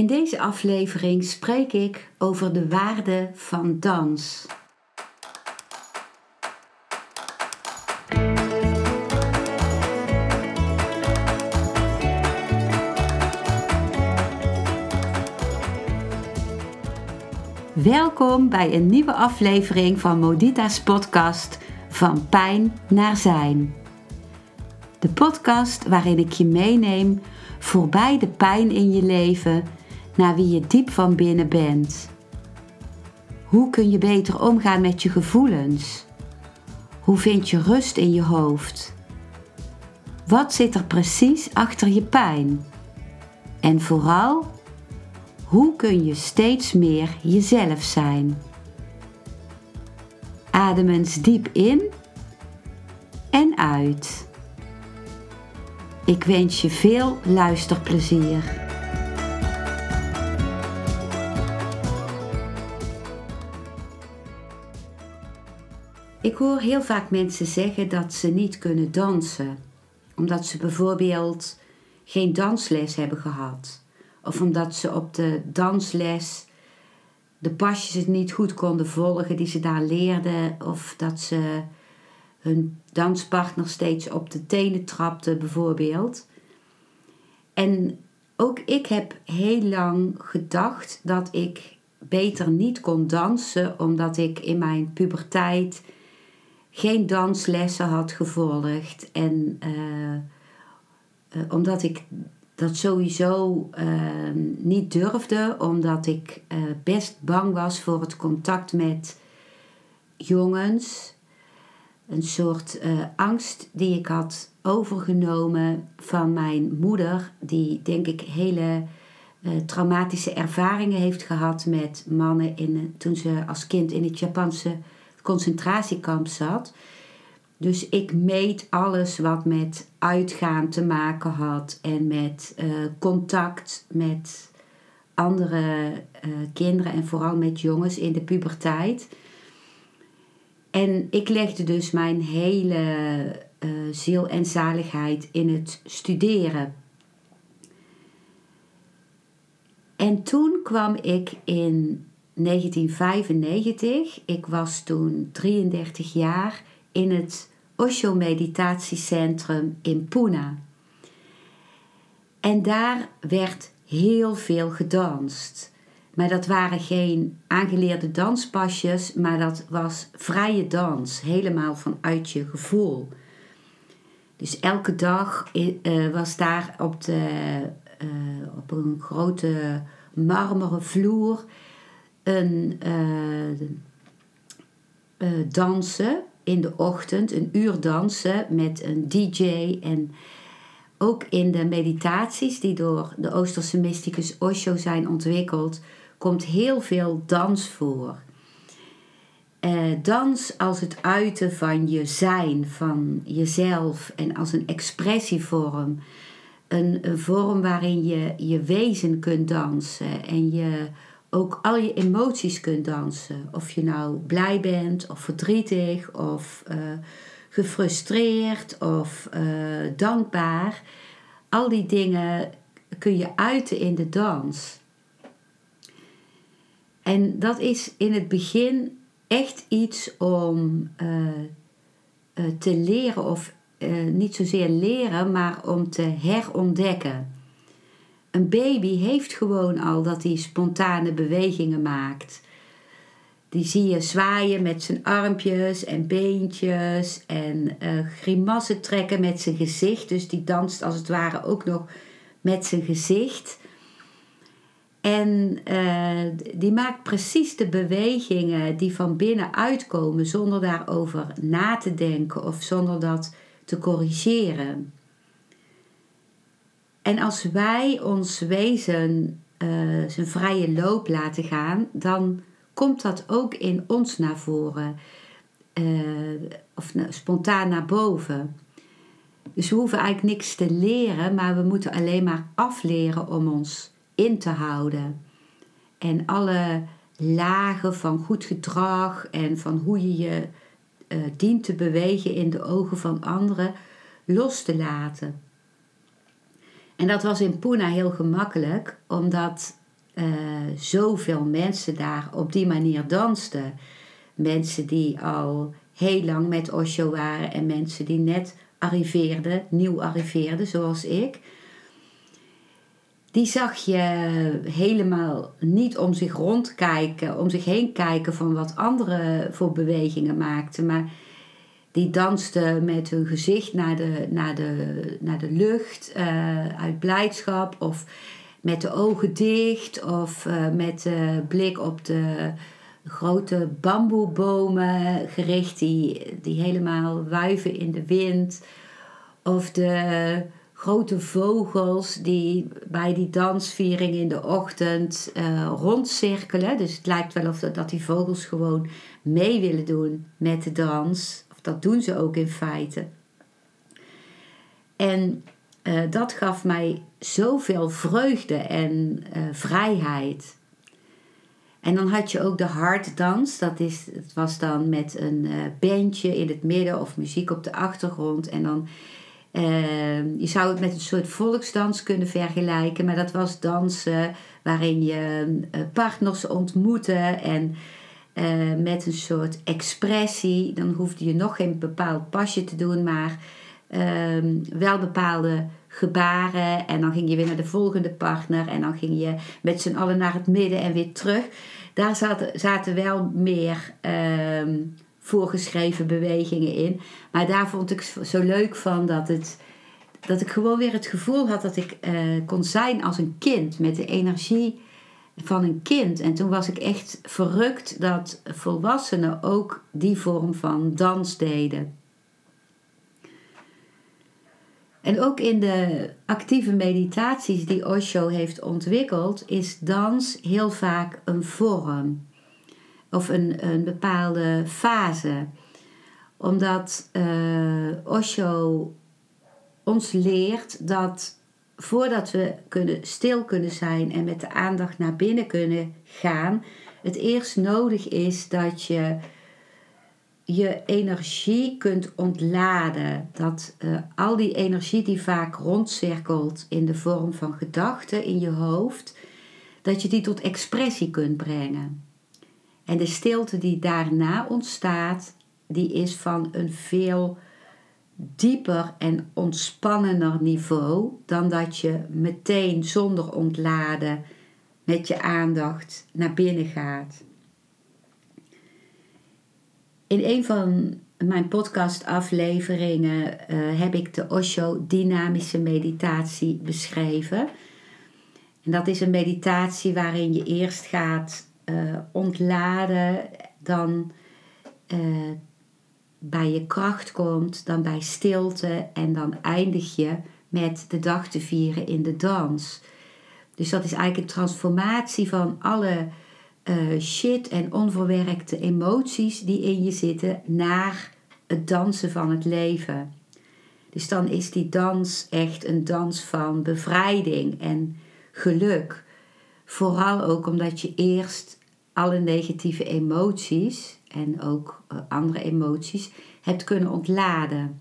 In deze aflevering spreek ik over de waarde van dans. Welkom bij een nieuwe aflevering van Modita's podcast Van Pijn naar Zijn. De podcast waarin ik je meeneem voorbij de pijn in je leven naar wie je diep van binnen bent. Hoe kun je beter omgaan met je gevoelens? Hoe vind je rust in je hoofd? Wat zit er precies achter je pijn? En vooral, hoe kun je steeds meer jezelf zijn? Adem eens diep in en uit. Ik wens je veel luisterplezier. Hoor heel vaak mensen zeggen dat ze niet kunnen dansen, omdat ze bijvoorbeeld geen dansles hebben gehad, of omdat ze op de dansles de pasjes niet goed konden volgen die ze daar leerden, of dat ze hun danspartner steeds op de tenen trapte, bijvoorbeeld. En ook ik heb heel lang gedacht dat ik beter niet kon dansen, omdat ik in mijn puberteit geen danslessen had gevolgd. En uh, uh, omdat ik dat sowieso uh, niet durfde, omdat ik best bang was voor het contact met jongens. Een soort angst die ik had overgenomen van mijn moeder, die denk ik hele traumatische ervaringen heeft gehad met mannen in, toen ze als kind in het Japanse concentratiekamp zat. Dus ik meet alles wat met uitgaan te maken had en met uh, contact met andere uh, kinderen en vooral met jongens in de puberteit. En ik legde dus mijn hele uh, ziel en zaligheid in het studeren. En toen kwam ik in 1995. Ik was toen 33 jaar in het Osho Meditatiecentrum in Pune. En daar werd heel veel gedanst. Maar dat waren geen aangeleerde danspasjes, maar dat was vrije dans, helemaal vanuit je gevoel. Dus elke dag uh, was daar op, de, uh, op een grote marmeren vloer een uh, uh, dansen in de ochtend, een uur dansen met een DJ. En ook in de meditaties die door de Oosterse mysticus Osho zijn ontwikkeld, komt heel veel dans voor. Uh, dans als het uiten van je zijn, van jezelf en als een expressievorm. Een, een vorm waarin je je wezen kunt dansen en je ook al je emoties kunt dansen. Of je nou blij bent of verdrietig of uh, gefrustreerd of uh, dankbaar. Al die dingen kun je uiten in de dans. En dat is in het begin echt iets om uh, te leren, of niet zozeer leren, maar om te herontdekken. Een baby heeft gewoon al dat hij spontane bewegingen maakt. Die zie je zwaaien met zijn armpjes en beentjes en uh, grimassen trekken met zijn gezicht. Dus die danst als het ware ook nog met zijn gezicht. En uh, die maakt precies de bewegingen die van binnen uitkomen zonder daarover na te denken of zonder dat te corrigeren. En als wij ons wezen uh, zijn vrije loop laten gaan, dan komt dat ook in ons naar voren. Uh, of spontaan naar boven. Dus we hoeven eigenlijk niks te leren, maar we moeten alleen maar afleren om ons in te houden. En alle lagen van goed gedrag en van hoe je je uh, dient te bewegen in de ogen van anderen los te laten. En dat was in Pune heel gemakkelijk, omdat uh, zoveel mensen daar op die manier dansten. Mensen die al heel lang met Osho waren en mensen die net arriveerden, nieuw arriveerden, zoals ik. Die zag je helemaal niet om zich rondkijken, om zich heen kijken van wat anderen voor bewegingen maakten, maar die dansten met hun gezicht naar de, naar de, naar de lucht uh, uit blijdschap of met de ogen dicht of uh, met de blik op de grote bamboebomen gericht die, die helemaal wuiven in de wind. Of de grote vogels die bij die dansviering in de ochtend uh, rondcirkelen. Dus het lijkt wel of dat, dat die vogels gewoon mee willen doen met de dans. Dat doen ze ook in feite. En uh, dat gaf mij zoveel vreugde en uh, vrijheid. En dan had je ook de harddans. Dat, is, het was dan met een uh, bandje in het midden of muziek op de achtergrond. En dan, je zou het met een soort volksdans kunnen vergelijken. Maar dat was dansen waarin je partners ontmoette. En met een soort expressie. Dan hoefde je nog geen bepaald pasje te doen, maar Ehm, wel bepaalde gebaren. En dan ging je weer naar de volgende partner. En dan ging je met z'n allen naar het midden en weer terug. Daar zaten, zaten wel meer ehm, voorgeschreven bewegingen in. Maar daar vond ik zo leuk van dat, het, dat ik gewoon weer het gevoel had dat ik uh, kon zijn als een kind. Met de energie van een kind. En toen was ik echt verrukt dat volwassenen ook die vorm van dans deden. En ook in de actieve meditaties die Osho heeft ontwikkeld, is dans heel vaak een vorm of een, een bepaalde fase. Omdat uh, Osho ons leert dat voordat we kunnen, stil kunnen zijn en met de aandacht naar binnen kunnen gaan, het eerst nodig is dat je je energie kunt ontladen. Dat uh, al die energie die vaak rondcirkelt in de vorm van gedachten in je hoofd, dat je die tot expressie kunt brengen. En de stilte die daarna ontstaat, die is van een veel dieper en ontspannender niveau dan dat je meteen zonder ontladen met je aandacht naar binnen gaat. In een van mijn podcastafleveringen uh, heb ik de Osho dynamische meditatie beschreven. En dat is een meditatie waarin je eerst gaat uh, ontladen, dan uh, bij je kracht komt, dan bij stilte en dan eindig je met de dag te vieren in de dans. Dus dat is eigenlijk een transformatie van alle uh, shit en onverwerkte emoties die in je zitten naar het dansen van het leven. Dus dan is die dans echt een dans van bevrijding en geluk. Vooral ook omdat je eerst alle negatieve emoties en ook uh, andere emoties hebt kunnen ontladen.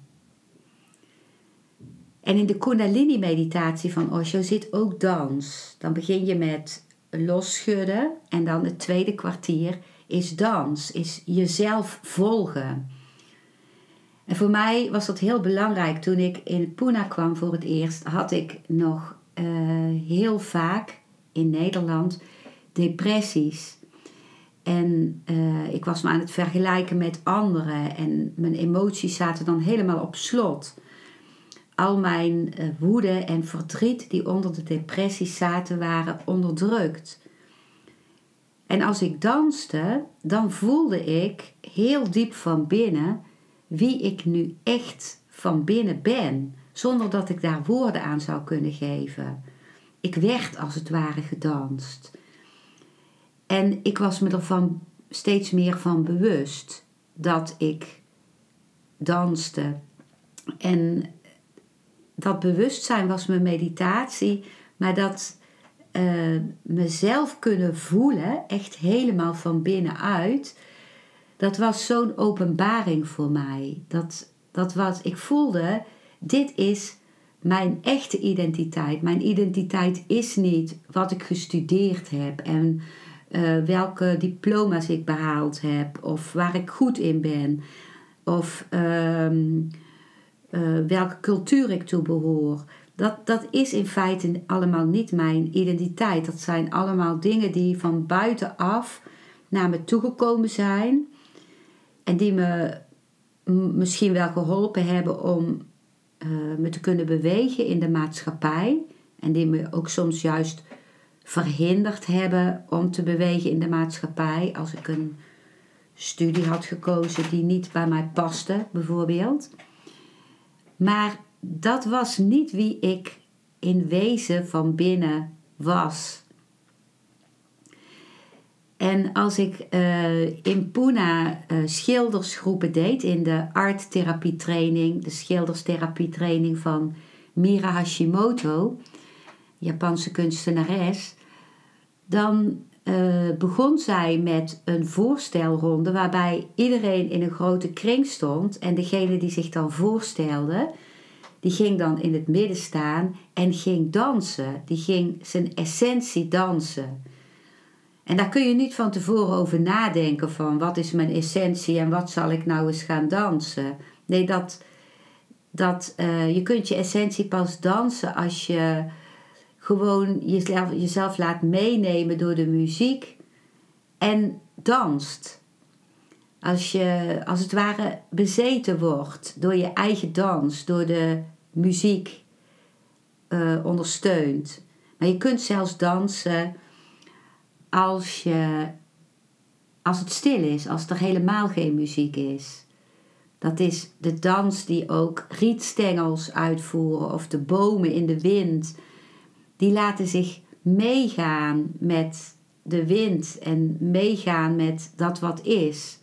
En in de Kundalini-meditatie van Osho zit ook dans. Dan begin je met losschudden. En dan het tweede kwartier is dans, is jezelf volgen. En voor mij was dat heel belangrijk. Toen ik in Pune kwam voor het eerst, had ik nog uh, heel vaak in Nederland depressies. En uh, ik was me aan het vergelijken met anderen en mijn emoties zaten dan helemaal op slot al mijn uh, woede en verdriet die onder de depressie zaten, waren onderdrukt. En als ik danste, dan voelde ik heel diep van binnen wie ik nu echt van binnen ben, zonder dat ik daar woorden aan zou kunnen geven. Ik werd als het ware gedanst. En ik was me ervan steeds meer van bewust dat ik danste. En dat bewustzijn was mijn meditatie, maar dat uh, mezelf kunnen voelen, echt helemaal van binnenuit, dat was zo'n openbaring voor mij. Dat, dat wat ik voelde, dit is mijn echte identiteit. Mijn identiteit is niet wat ik gestudeerd heb en uh, welke diploma's ik behaald heb of waar ik goed in ben of uh, welke cultuur ik toe behoor. Dat, dat is in feite allemaal niet mijn identiteit. Dat zijn allemaal dingen die van buitenaf naar me toegekomen zijn en die me misschien wel geholpen hebben om uh, me te kunnen bewegen in de maatschappij. En die me ook soms juist verhinderd hebben om te bewegen in de maatschappij. Als ik een studie had gekozen die niet bij mij paste, bijvoorbeeld. Maar dat was niet wie ik in wezen van binnen was. En als ik uh, in Pune uh, schildersgroepen deed in de arttherapietraining, de schilderstherapietraining van Mira Hashimoto, Japanse kunstenares, dan uh, begon zij met een voorstelronde waarbij iedereen in een grote kring stond en degene die zich dan voorstelde, die ging dan in het midden staan en ging dansen. Die ging zijn essentie dansen. En daar kun je niet van tevoren over nadenken van wat is mijn essentie en wat zal ik nou eens gaan dansen. Nee, dat, dat, uh, je kunt je essentie pas dansen als je gewoon jezelf, jezelf laat meenemen door de muziek en danst. Als je als het ware bezeten wordt door je eigen dans, door de muziek uh, ondersteunt. Maar je kunt zelfs dansen als, je, als het stil is, als er helemaal geen muziek is. Dat is de dans die ook rietstengels uitvoeren of de bomen in de wind. Die laten zich meegaan met de wind en meegaan met dat wat is.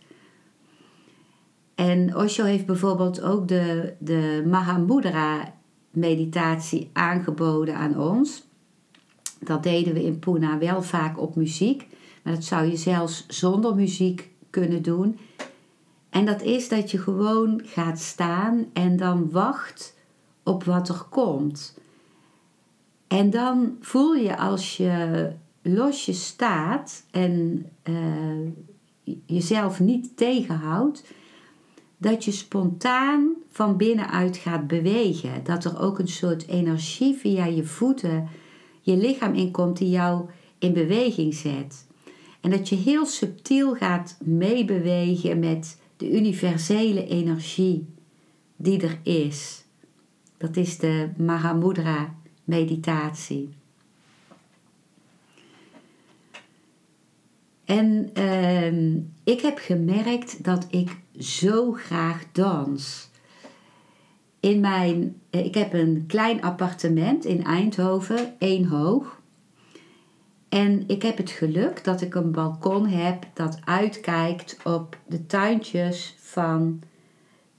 En Osho heeft bijvoorbeeld ook de, de Mahamudra meditatie aangeboden aan ons. Dat deden we in Pune wel vaak op muziek, maar dat zou je zelfs zonder muziek kunnen doen. En dat is dat je gewoon gaat staan en dan wacht op wat er komt. En dan voel je als je losjes staat en uh, jezelf niet tegenhoudt, dat je spontaan van binnenuit gaat bewegen. Dat er ook een soort energie via je voeten je lichaam inkomt die jou in beweging zet. En dat je heel subtiel gaat meebewegen met de universele energie die er is. Dat is de Mahamudra meditatie. En uh, ik heb gemerkt dat ik zo graag dans in mijn, eh, ik heb een klein appartement in Eindhoven, één hoog. En ik heb het geluk dat ik een balkon heb dat uitkijkt op de tuintjes van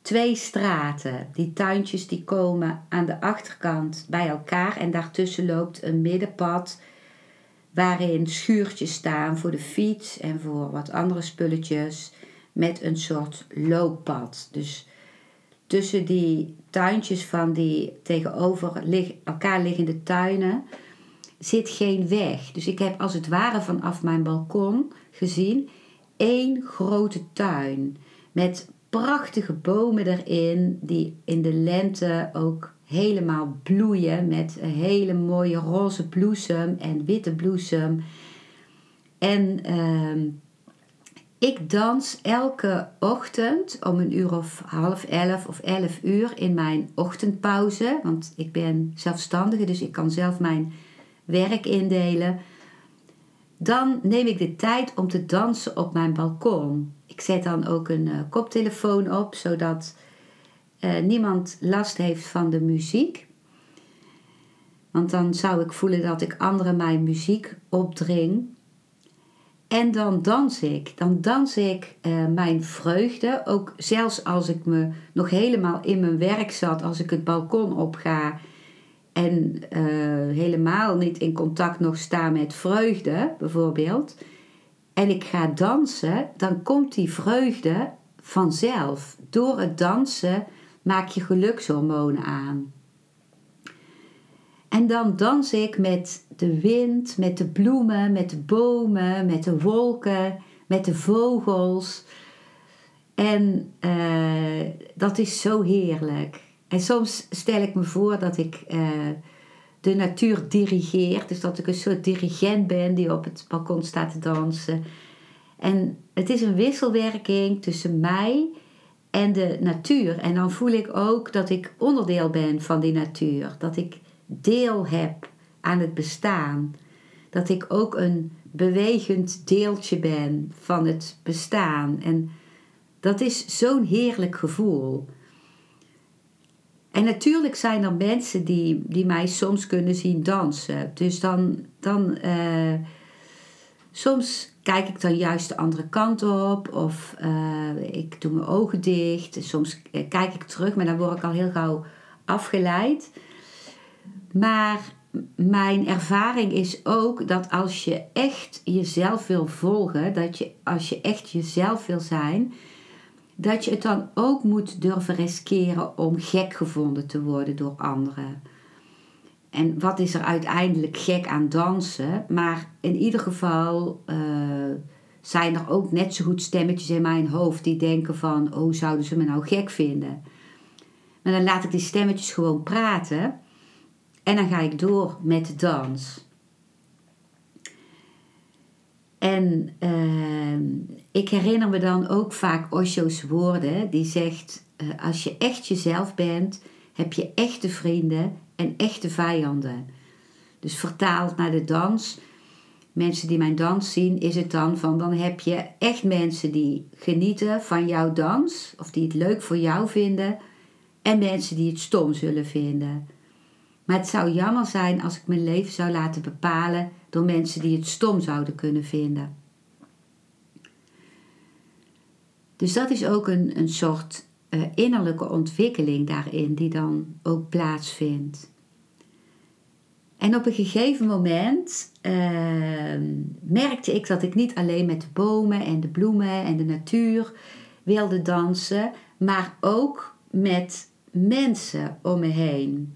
twee straten. Die tuintjes die komen aan de achterkant bij elkaar en daartussen loopt een middenpad waarin schuurtjes staan voor de fiets en voor wat andere spulletjes met een soort looppad. Dus tussen die tuintjes van die tegenover elkaar liggende tuinen zit geen weg. Dus ik heb als het ware vanaf mijn balkon gezien één grote tuin met prachtige bomen erin die in de lente ook helemaal bloeien met een hele mooie roze bloesem en witte bloesem. En uh, ik dans elke ochtend om een uur of half elf of elf uur in mijn ochtendpauze. Want ik ben zelfstandige, dus ik kan zelf mijn werk indelen. Dan neem ik de tijd om te dansen op mijn balkon. Ik zet dan ook een uh, koptelefoon op, zodat uh, niemand last heeft van de muziek. Want dan zou ik voelen dat ik anderen mijn muziek opdring. En dan dans ik. Dan dans ik uh, mijn vreugde. Ook zelfs als ik me nog helemaal in mijn werk zat, als ik het balkon opga en uh, helemaal niet in contact nog sta met vreugde, bijvoorbeeld. En ik ga dansen, dan komt die vreugde vanzelf. Door het dansen maak je gelukshormonen aan. En dan dans ik met de wind, met de bloemen, met de bomen, met de wolken, met de vogels. En uh, dat is zo heerlijk. En soms stel ik me voor dat ik uh, de natuur dirigeer. Dus dat ik een soort dirigent ben die op het balkon staat te dansen. En het is een wisselwerking tussen mij en de natuur. En dan voel ik ook dat ik onderdeel ben van die natuur. Dat ik deel heb aan het bestaan. Dat ik ook een bewegend deeltje ben van het bestaan. En dat is zo'n heerlijk gevoel. En natuurlijk zijn er mensen die, die mij soms kunnen zien dansen. Dus dan, dan uh, soms kijk ik dan juist de andere kant op. Of uh, ik doe mijn ogen dicht. Soms eh, kijk ik terug, maar dan word ik al heel gauw afgeleid. Maar mijn ervaring is ook dat als je echt jezelf wil volgen, dat je als je echt jezelf wil zijn, dat je het dan ook moet durven riskeren om gek gevonden te worden door anderen. En wat is er uiteindelijk gek aan dansen? Maar in ieder geval uh, zijn er ook net zo goed stemmetjes in mijn hoofd die denken van, oh zouden ze me nou gek vinden? Maar dan laat ik die stemmetjes gewoon praten en dan ga ik door met de dans. En uh, ik herinner me dan ook vaak Osho's woorden, die zegt: uh, Als je echt jezelf bent, heb je echte vrienden en echte vijanden. Dus vertaald naar de dans, mensen die mijn dans zien, is het dan van: dan heb je echt mensen die genieten van jouw dans, of die het leuk voor jou vinden, en mensen die het stom zullen vinden. Maar het zou jammer zijn als ik mijn leven zou laten bepalen door mensen die het stom zouden kunnen vinden. Dus dat is ook een, een soort uh, innerlijke ontwikkeling daarin, die dan ook plaatsvindt. En op een gegeven moment uh, merkte ik dat ik niet alleen met de bomen en de bloemen en de natuur wilde dansen, maar ook met mensen om me heen.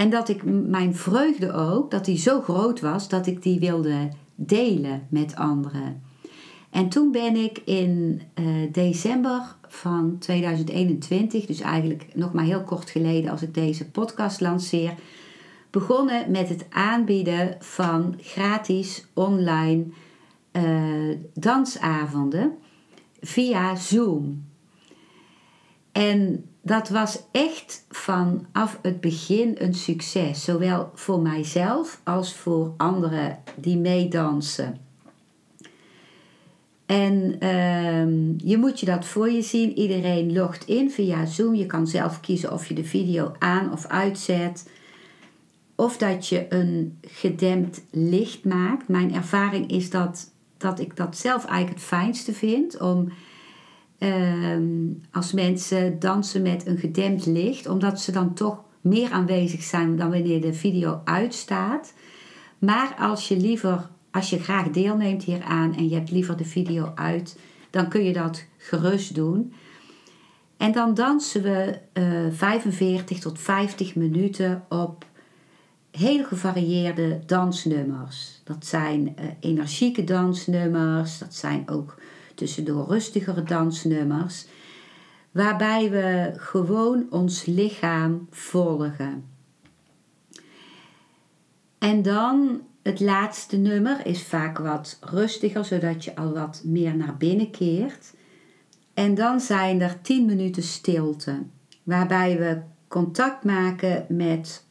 En dat ik mijn vreugde ook, dat die zo groot was dat ik die wilde delen met anderen. En toen ben ik in uh, december van 2021, dus eigenlijk nog maar heel kort geleden als ik deze podcast lanceer, begonnen met het aanbieden van gratis online uh, dansavonden via Zoom. En dat was echt vanaf het begin een succes, zowel voor mijzelf als voor anderen die meedansen. En uh, je moet je dat voor je zien. Iedereen logt in via Zoom. Je kan zelf kiezen of je de video aan of uitzet. Of dat je een gedempt licht maakt. Mijn ervaring is dat, dat ik dat zelf eigenlijk het fijnste vind. Om Ehm, als mensen dansen met een gedempt licht, omdat ze dan toch meer aanwezig zijn dan wanneer de video uitstaat. Maar als je liever, als je graag deelneemt hieraan en je hebt liever de video uit, dan kun je dat gerust doen. En dan dansen we uh, eh, 45 tot 50 minuten op heel gevarieerde dansnummers. Dat zijn uh, energieke dansnummers, dat zijn ook tussendoor rustigere dansnummers, waarbij we gewoon ons lichaam volgen. En dan het laatste nummer is vaak wat rustiger, zodat je al wat meer naar binnen keert. En dan zijn er 10 minuten stilte, waarbij we contact maken met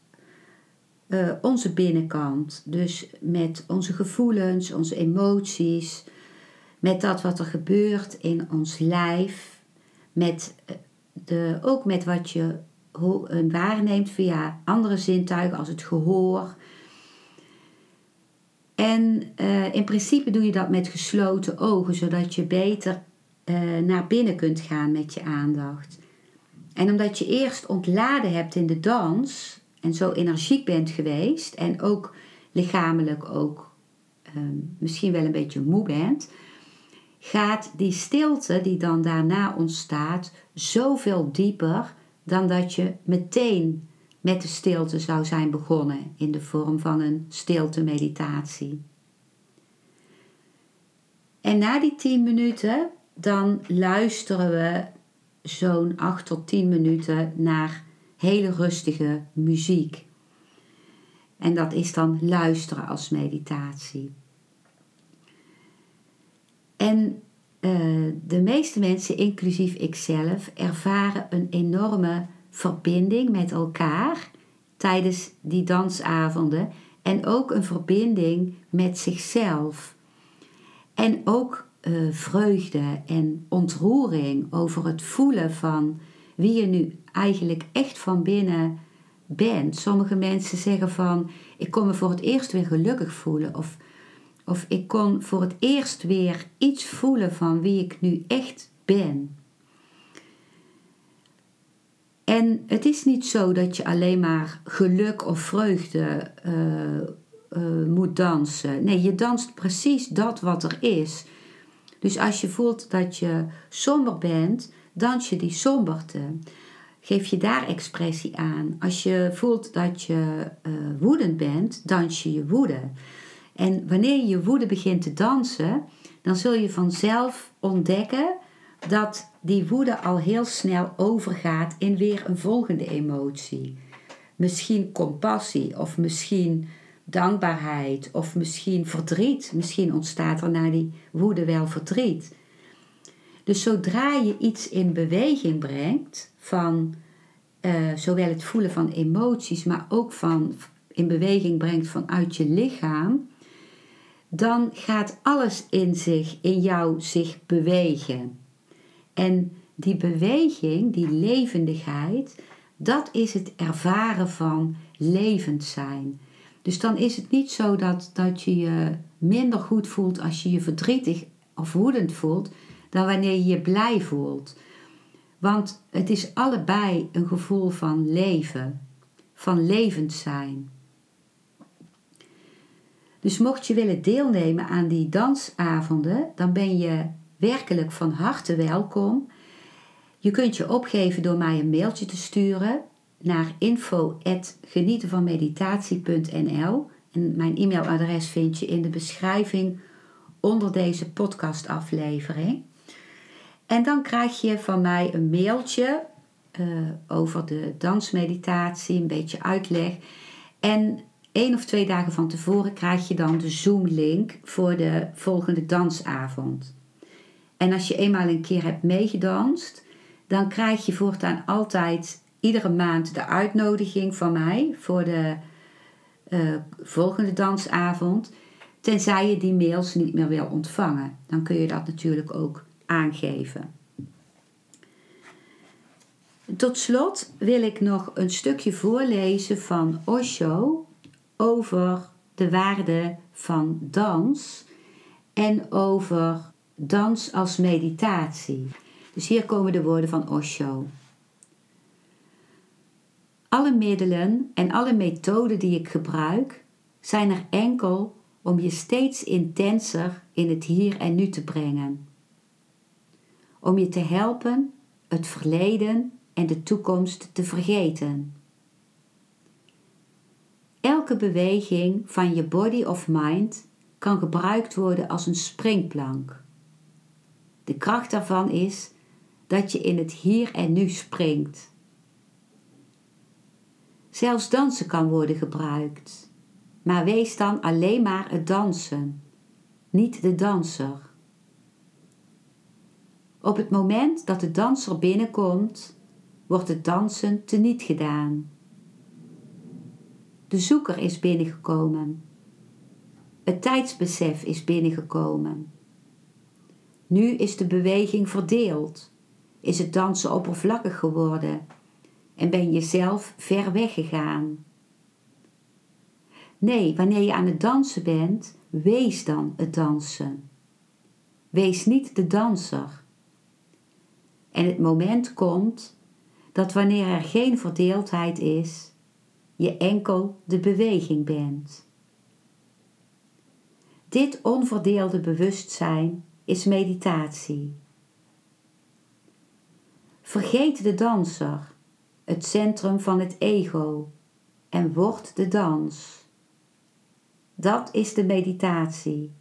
uh, onze binnenkant. Dus met onze gevoelens, onze emoties, met dat wat er gebeurt in ons lijf, met eh, de, ook met wat je eh, waarneemt via andere zintuigen als het gehoor. En uh, in principe doe je dat met gesloten ogen, zodat je beter naar binnen kunt gaan met je aandacht. En omdat je eerst ontladen hebt in de dans en zo energiek bent geweest en ook lichamelijk ook uh, misschien wel een beetje moe bent, gaat die stilte die dan daarna ontstaat zoveel dieper dan dat je meteen met de stilte zou zijn begonnen in de vorm van een stilte meditatie. En na die 10 minuten, dan luisteren we zo'n 8 tot 10 minuten naar hele rustige muziek. En dat is dan luisteren als meditatie. En uh, de meeste mensen, inclusief ikzelf, ervaren een enorme verbinding met elkaar tijdens die dansavonden en ook een verbinding met zichzelf. En ook uh, vreugde en ontroering over het voelen van wie je nu eigenlijk echt van binnen bent. Sommige mensen zeggen van ik kon me voor het eerst weer gelukkig voelen of, of ik kon voor het eerst weer iets voelen van wie ik nu echt ben. En het is niet zo dat je alleen maar geluk of vreugde uh, uh, moet dansen. Nee, je danst precies dat wat er is. Dus als je voelt dat je somber bent, dans je die somberte. Geef je daar expressie aan. Als je voelt dat je uh, woedend bent, dans je je woede. En wanneer je woede begint te dansen, dan zul je vanzelf ontdekken dat die woede al heel snel overgaat in weer een volgende emotie. Misschien compassie of misschien dankbaarheid of misschien verdriet. Misschien ontstaat er na die woede wel verdriet. Dus zodra je iets in beweging brengt van uh, zowel het voelen van emoties, maar ook van in beweging brengt vanuit je lichaam, dan gaat alles in zich, in jou zich bewegen. En die beweging, die levendigheid, dat is het ervaren van levend zijn. Dus dan is het niet zo dat, dat je je minder goed voelt als je je verdrietig of woedend voelt, dan wanneer je je blij voelt. Want het is allebei een gevoel van leven, van levend zijn. Dus mocht je willen deelnemen aan die dansavonden, dan ben je werkelijk van harte welkom. Je kunt je opgeven door mij een mailtje te sturen naar info.genietenvanmeditatie.nl en mijn e-mailadres vind je in de beschrijving onder deze podcastaflevering. En dan krijg je van mij een mailtje uh, over de dansmeditatie, een beetje uitleg. En één of twee dagen van tevoren krijg je dan de Zoom-link voor de volgende dansavond. En als je eenmaal een keer hebt meegedanst, dan krijg je voortaan altijd iedere maand de uitnodiging van mij voor de uh, volgende dansavond. Tenzij je die mails niet meer wil ontvangen. Dan kun je dat natuurlijk ook aangeven. Tot slot wil ik nog een stukje voorlezen van Osho over de waarde van dans en over dans als meditatie. Dus hier komen de woorden van Osho. Alle middelen en alle methoden die ik gebruik zijn er enkel om je steeds intenser in het hier en nu te brengen. Om je te helpen het verleden en de toekomst te vergeten. Elke beweging van je body of mind kan gebruikt worden als een springplank. De kracht daarvan is dat je in het hier en nu springt. Zelfs dansen kan worden gebruikt, maar wees dan alleen maar het dansen, niet de danser. Op het moment dat de danser binnenkomt, wordt het dansen teniet gedaan. De zoeker is binnengekomen. Het tijdsbesef is binnengekomen. Nu is de beweging verdeeld, is het dansen oppervlakkig geworden en ben je zelf ver weggegaan. Nee, wanneer je aan het dansen bent, wees dan het dansen. Wees niet de danser. En het moment komt dat wanneer er geen verdeeldheid is, je enkel de beweging bent. Dit onverdeelde bewustzijn is meditatie. Vergeet de danser het centrum van het ego en wordt de dans. Dat is de meditatie.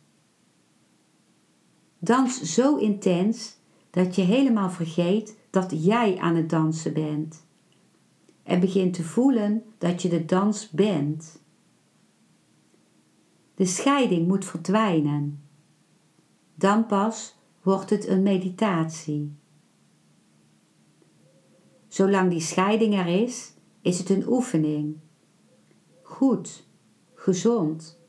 Dans zo intens dat je helemaal vergeet dat jij aan het dansen bent. En begint te voelen dat je de dans bent. De scheiding moet verdwijnen. Dan pas wordt het een meditatie. Zolang die scheiding er is, is het een oefening. Goed, gezond,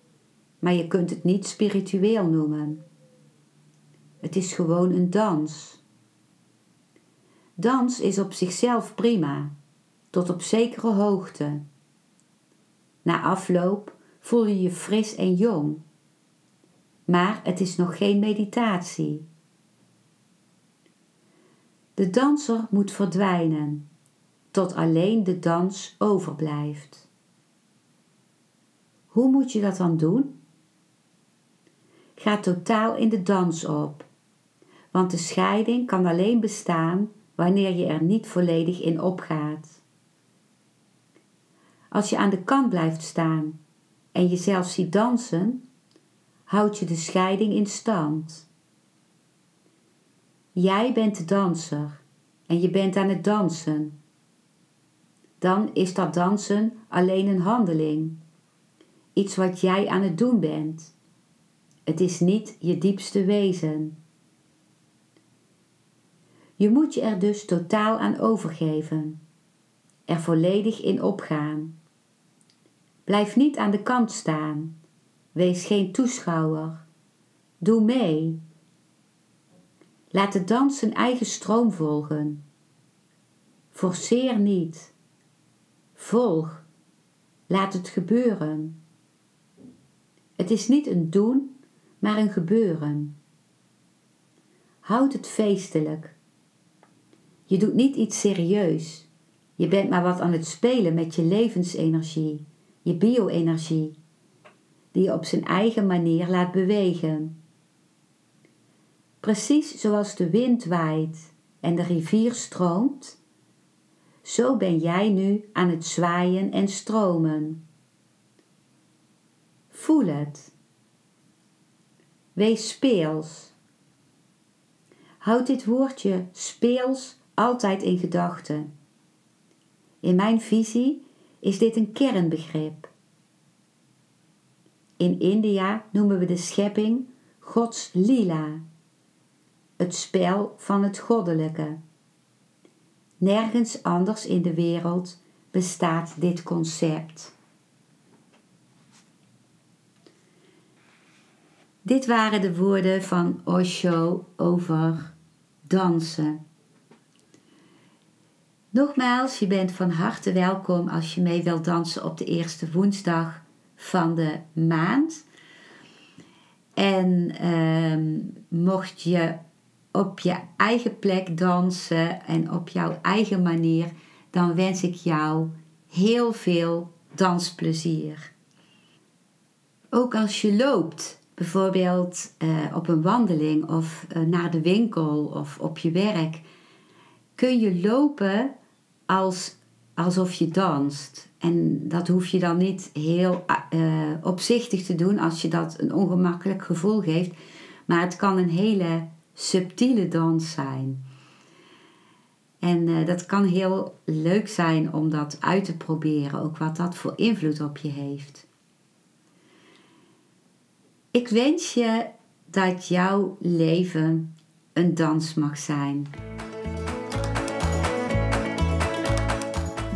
maar je kunt het niet spiritueel noemen. Het is gewoon een dans. Dans is op zichzelf prima, tot op zekere hoogte. Na afloop voel je je fris en jong. Maar het is nog geen meditatie. De danser moet verdwijnen, tot alleen de dans overblijft. Hoe moet je dat dan doen? Ga totaal in de dans op, want de scheiding kan alleen bestaan wanneer je er niet volledig in opgaat. Als je aan de kant blijft staan en jezelf ziet dansen, houd je de scheiding in stand. Jij bent de danser en je bent aan het dansen. Dan is dat dansen alleen een handeling, iets wat jij aan het doen bent. Het is niet je diepste wezen. Je moet je er dus totaal aan overgeven, er volledig in opgaan. Blijf niet aan de kant staan, wees geen toeschouwer. Doe mee Laat de dans zijn eigen stroom volgen. Forceer niet. Volg. Laat het gebeuren. Het is niet een doen, maar een gebeuren. Houd het feestelijk. Je doet niet iets serieus. Je bent maar wat aan het spelen met je levensenergie, je bio-energie, die je op zijn eigen manier laat bewegen. Precies zoals de wind waait en de rivier stroomt, zo ben jij nu aan het zwaaien en stromen. Voel het. Wees speels. Houd dit woordje speels altijd in gedachten. In mijn visie is dit een kernbegrip. In India noemen we de schepping Gods lila het spel van het goddelijke. Nergens anders in de wereld bestaat dit concept. Dit waren de woorden van Osho over dansen. Nogmaals, je bent van harte welkom als je mee wilt dansen op de eerste woensdag van de maand. En ehm, mocht je op je eigen plek dansen en op jouw eigen manier, dan wens ik jou heel veel dansplezier. Ook als je loopt, bijvoorbeeld uh, op een wandeling of uh, naar de winkel of op je werk, kun je lopen als, alsof je danst. En dat hoef je dan niet heel uh, opzichtig te doen als je dat een ongemakkelijk gevoel geeft. Maar het kan een hele subtiele dans zijn. En uh, dat kan heel leuk zijn om dat uit te proberen, ook wat dat voor invloed op je heeft. Ik wens je dat jouw leven een dans mag zijn.